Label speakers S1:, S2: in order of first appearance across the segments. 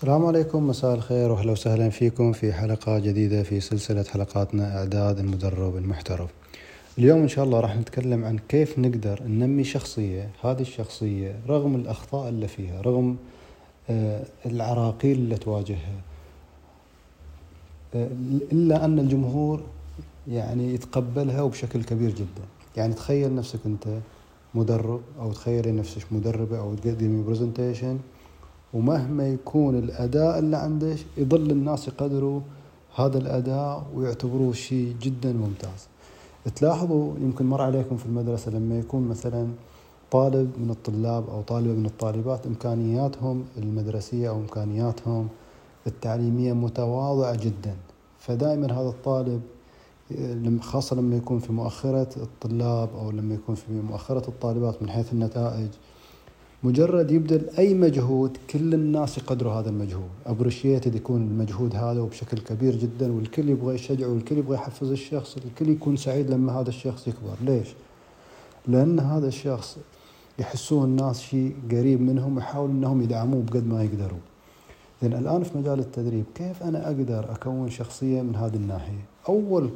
S1: السلام عليكم مساء الخير وأهلا وسهلا فيكم في حلقة جديدة في سلسلة حلقاتنا إعداد المدرب المحترف. اليوم إن شاء الله راح نتكلم عن كيف نقدر ننمي شخصية، هذه الشخصية رغم الأخطاء اللي فيها، رغم آه، العراقيل اللي تواجهها. آه، إلا أن الجمهور يعني يتقبلها وبشكل كبير جدا. يعني تخيل نفسك أنت مدرب أو تخيلي نفسك مدربة أو تقدمي برزنتيشن ومهما يكون الأداء اللي عندك يظل الناس يقدروا هذا الأداء ويعتبروه شيء جدا ممتاز. تلاحظوا يمكن مر عليكم في المدرسة لما يكون مثلا طالب من الطلاب أو طالبة من الطالبات إمكانياتهم المدرسية أو إمكانياتهم التعليمية متواضعة جدا. فدائما هذا الطالب خاصة لما يكون في مؤخرة الطلاب أو لما يكون في مؤخرة الطالبات من حيث النتائج مجرد يبذل أي مجهود كل الناس يقدروا هذا المجهود. ابريشيتد يكون المجهود هذا وبشكل كبير جدا والكل يبغى يشجعه والكل يبغى يحفز الشخص الكل يكون سعيد لما هذا الشخص يكبر. ليش؟ لأن هذا الشخص يحسون الناس شيء قريب منهم ويحاولوا إنهم يدعموه بقد ما يقدروا. لأن الآن في مجال التدريب كيف أنا أقدر أكون شخصية من هذه الناحية؟ أول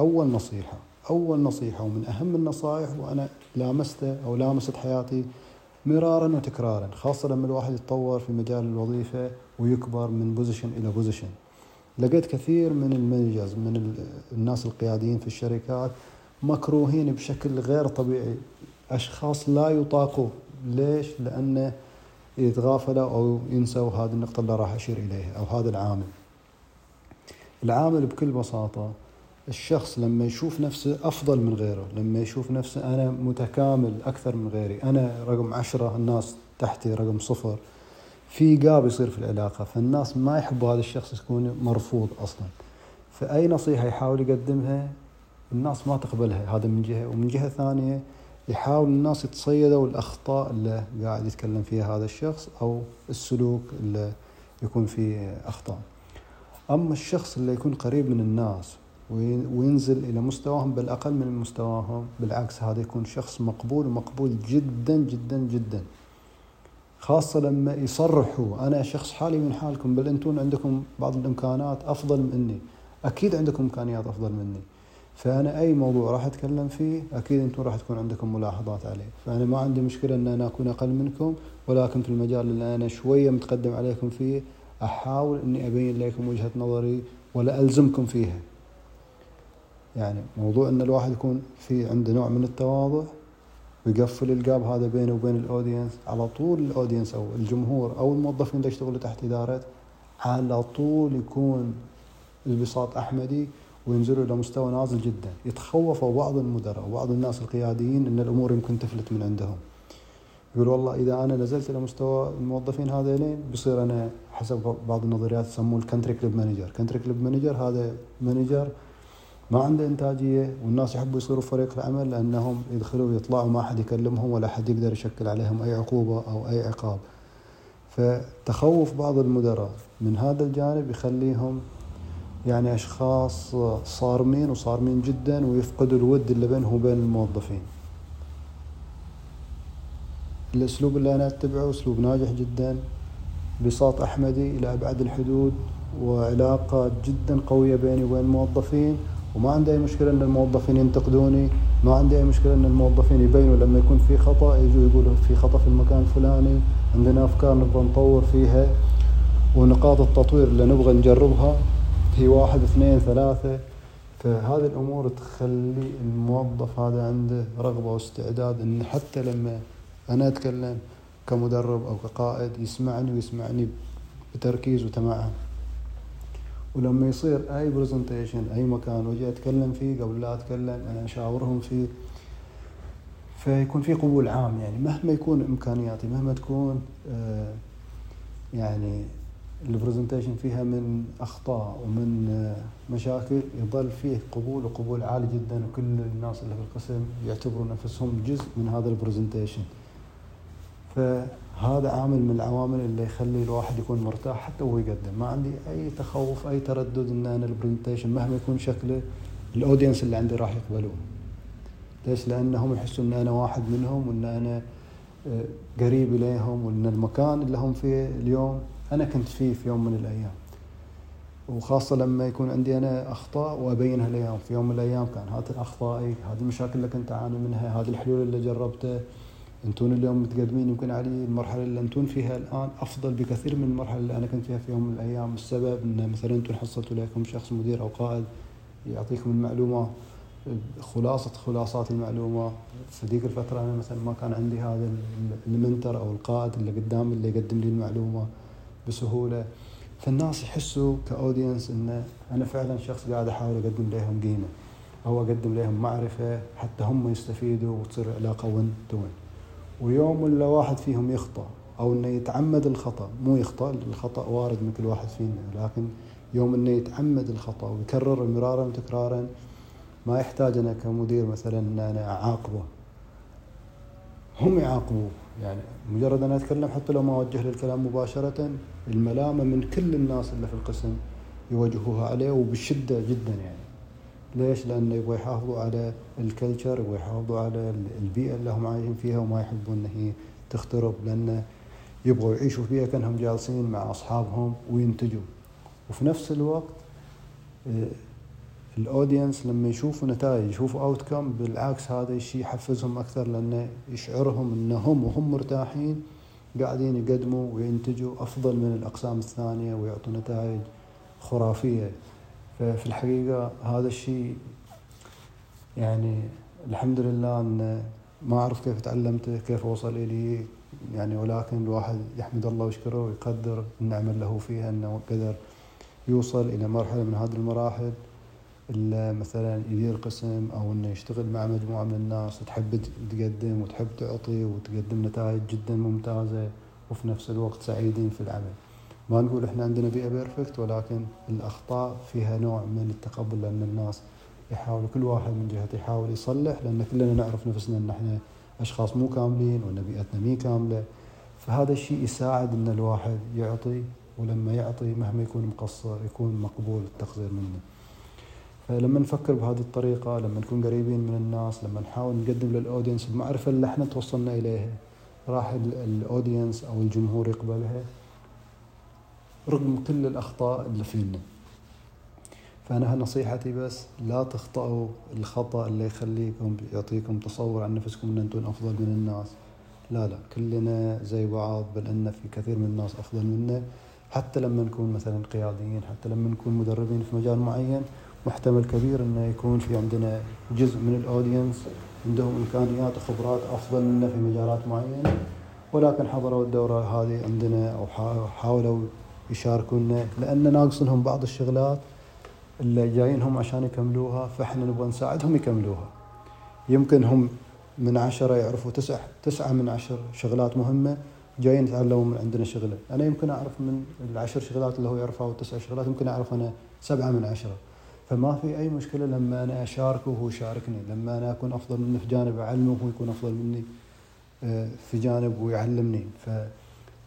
S1: أول نصيحة أول نصيحة ومن أهم النصائح وأنا لامسته أو لامست حياتي مرارا وتكرارا خاصة لما الواحد يتطور في مجال الوظيفة ويكبر من position إلى position لقيت كثير من ال managers من الناس القياديين في الشركات مكروهين بشكل غير طبيعي. أشخاص لا يطاقوا ليش؟ لأنه يتغافلوا أو ينسوا هذه النقطة اللي راح أشير إليها أو هذا العامل. العامل بكل بساطة الشخص لما يشوف نفسه أفضل من غيره لما يشوف نفسه أنا متكامل أكثر من غيري أنا رقم عشرة الناس تحتي رقم صفر في جاب يصير في العلاقة فالناس ما يحبوا هذا الشخص يكون مرفوض أصلا. فأي نصيحة يحاول يقدمها الناس ما تقبلها هذا من جهة ومن جهة ثانية يحاول الناس يتصيدوا الأخطاء اللي قاعد يتكلم فيها هذا الشخص أو السلوك اللي يكون فيه أخطاء. أما الشخص اللي يكون قريب من الناس وينزل إلى مستواهم بل أقل من مستواهم. بالعكس هذا يكون شخص مقبول ومقبول جدا جدا جدا. خاصة لما يصرحوا أنا شخص حالي من حالكم بل أنتم عندكم بعض الإمكانات أفضل مني. أكيد عندكم إمكانيات أفضل مني. فأنا أي موضوع راح أتكلم فيه أكيد أنتم راح تكون عندكم ملاحظات عليه. فأنا ما عندي مشكلة أن أنا أكون أقل منكم ولكن في المجال اللي أنا شوية متقدم عليكم فيه أحاول أني أبين لكم وجهة نظري ولا ألزمكم فيها. يعني موضوع إن الواحد يكون في عنده نوع من التواضع ويقفل ال gap هذا بينه وبين ال audience على طول ال audience أو الجمهور أو الموظفين اللي يشتغلوا تحت ادارته على طول يكون البساط أحمدي وينزلوا إلى مستوى نازل جدا. يتخوفوا بعض المدراء وبعض الناس القياديين إن الأمور يمكن تفلت من عندهم. يقول والله إذا أنا نزلت إلى مستوى الموظفين هذيلين بصير أنا حسب بعض النظريات يسموه ال country club manager country club manager هذا manager ما عنده إنتاجية والناس يحبوا يصيروا فريق العمل لأنهم يدخلوا ويطلعوا ما حد يكلمهم ولا حد يقدر يشكل عليهم أي عقوبة أو أي عقاب. فتخوف بعض المدراء من هذا الجانب يخليهم يعني أشخاص صارمين وصارمين جدا ويفقدوا الود اللي بينهم وبين الموظفين. الأسلوب اللي أنا أتبعه أسلوب ناجح جدا بساط أحمدي إلى أبعد الحدود وعلاقة جدا قوية بيني وبين الموظفين وما عندي أي مشكلة إن الموظفين ينتقدوني ما عندي أي مشكلة إن الموظفين يبينوا لما يكون في خطأ يجوا يقولوا في خطأ في المكان الفلاني عندنا أفكار نبغى نطور فيها ونقاط التطوير اللي نبغى نجربها هي واحد اثنين ثلاثة. فهذه الأمور تخلي الموظف هذا عنده رغبة واستعداد إن حتى لما أنا أتكلم كمدرب أو كقائد يسمعني ويسمعني بتركيز وتمعن. ولما يصير أي presentation أي مكان وأجي أتكلم فيه قبل لا أتكلم أنا أشاورهم فيه. فيكون في قبول عام يعني مهما يكون إمكانياتي مهما تكون آه، يعني ال presentation فيها من أخطاء ومن آه، مشاكل يظل فيه قبول وقبول عالي جدا وكل الناس اللي في القسم يعتبروا نفسهم جزء من هذا ال presentation فهذا عامل من العوامل اللي يخلي الواحد يكون مرتاح حتى وهو يقدم. ما عندي أي تخوف أي تردد إن أنا ال presentation مهما يكون شكله ال audience اللي عندي راح يقبلوه ليش؟ لأنهم يحسوا إن أنا واحد منهم وإن أنا آه، قريب إليهم وإن المكان اللي هم فيه اليوم أنا كنت فيه في يوم من الأيام. وخاصة لما يكون عندي أنا أخطاء وأبينها اليوم في يوم من الأيام كان هذه اخطائي هذه المشاكل اللي كنت أعاني منها هذه الحلول اللي جربتها انتون اليوم متقدمين يمكن علي المرحلة اللي انتون فيها الآن أفضل بكثير من المرحلة اللي أنا كنت فيها في يوم من الأيام. السبب إن مثلا انتون حصلتوا لكم شخص مدير أو قائد يعطيكم المعلومة خلاصة خلاصات المعلومة. في ذيك الفترة أنا مثلا ما كان عندي هذا المنتر أو القائد اللي قدامي اللي يقدم لي المعلومة بسهولة. فالناس يحسوا كأودينس إن أنا فعلا شخص قاعد أحاول أقدم لهم قيمة أو أقدم لهم معرفة حتى هم يستفيدوا وتصير علاقة وين تو ويوم ولا واحد فيهم يخطأ أو إنه يتعمد الخطأ مو يخطأ الخطأ وارد من كل واحد فينا لكن يوم إنه يتعمد الخطأ ويكرر مرارا وتكرارا ما يحتاج أنا كمدير مثلا أن أنا أعاقبه. هم يعاقبوه يعني مجرد أنا أتكلم حتى لو ما أوجه الكلام مباشرة الملامة من كل الناس اللي في القسم يوجهوها عليه وبشدة جدا يعني. ليش؟ لأنه يبغوا يحافظوا على ال culture يبغوا يحافظوا على البيئة اللي هم عايشين فيها وما يحبون أن هي تخترب لأنه يبغوا يعيشوا فيها كأنهم جالسين مع أصحابهم وينتجوا وفي نفس الوقت ال audience لما يشوفوا نتائج يشوفوا outcome بالعكس هذا الشيء يحفزهم أكثر لأنه يشعرهم إنهم وهم مرتاحين قاعدين يقدموا وينتجوا أفضل من الأقسام الثانية ويعطوا نتائج خرافية ففي الحقيقة هذا الشيء يعني الحمد لله أن ما أعرف كيف تعلمته كيف وصل إلي يعني ولكن الواحد يحمد الله ويشكره ويقدر النعمه اللي هو فيها أنه قدر يوصل إلى مرحلة من هذه المراحل إلا مثلا يدير قسم أو إنه يشتغل مع مجموعة من الناس تحب تقدم وتحب تعطي وتقدم نتائج جدا ممتازة وفي نفس الوقت سعيدين في العمل. ما نقول إحنا عندنا بيئة بيرفكت ولكن الأخطاء فيها نوع من التقبل لأن الناس يحاولوا كل واحد من جهته يحاول يصلح لأن كلنا نعرف نفسنا إن إحنا أشخاص مو كاملين وإن بيئتنا مي كاملة فهذا الشيء يساعد إن الواحد يعطي ولما يعطي مهما يكون مقصر يكون مقبول التقصير منه. فلما نفكر بهذه الطريقة لما نكون قريبين من الناس لما نحاول نقدم للأودينس المعرفة اللي إحنا توصلنا إليها راح الأودينس أو الجمهور يقبلها رغم كل الأخطاء اللي فينا. فأنا نصيحتي بس لا تخطئوا الخطأ اللي يخليكم يعطيكم تصور عن نفسكم أن أنتم أفضل من الناس. لا لا كلنا زي بعض بل أن في كثير من الناس أفضل منا. حتى لما نكون مثلا قياديين حتى لما نكون مدربين في مجال معين محتمل كبير إنه يكون في عندنا جزء من الأودينس عندهم إمكانيات وخبرات أفضل منا في مجالات معينة. ولكن حضروا الدورة هذه عندنا أو حاولوا يشاركونا لأن ناقصنهم بعض الشغلات اللي جايين هم عشان يكملوها فإحنا نبغى نساعدهم يكملوها. يمكن هم من عشرة يعرفوا تسع تسعة من عشر شغلات مهمة جايين يتعلموا من عندنا شغلة أنا يمكن أعرف من العشر شغلات اللي هو يعرفها أو التسع شغلات يمكن أعرف أنا سبعة من عشرة. فما في أي مشكلة لما أنا أشاركه وهو يشاركني لما أنا أكون أفضل منه في جانب اعلمه وهو يكون أفضل مني آه، في جانب ويعلمني.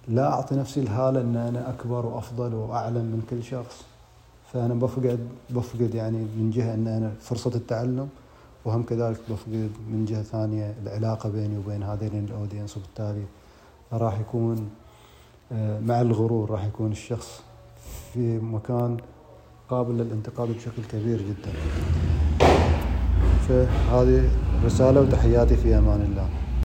S1: فلا أعطي نفسي الهالة إن أنا أكبر وأفضل وأعلم من كل شخص. فأنا بفقد بفقد يعني من جهة إن أنا فرصة التعلم وهم كذلك بفقد من جهة ثانية العلاقة بيني وبين هذين الأودينس. وبالتالي راح يكون آه، مع الغرور راح يكون الشخص في مكان قابل للانتقاد بشكل كبير جدا. فهذه رسالة وتحياتي في أمان الله.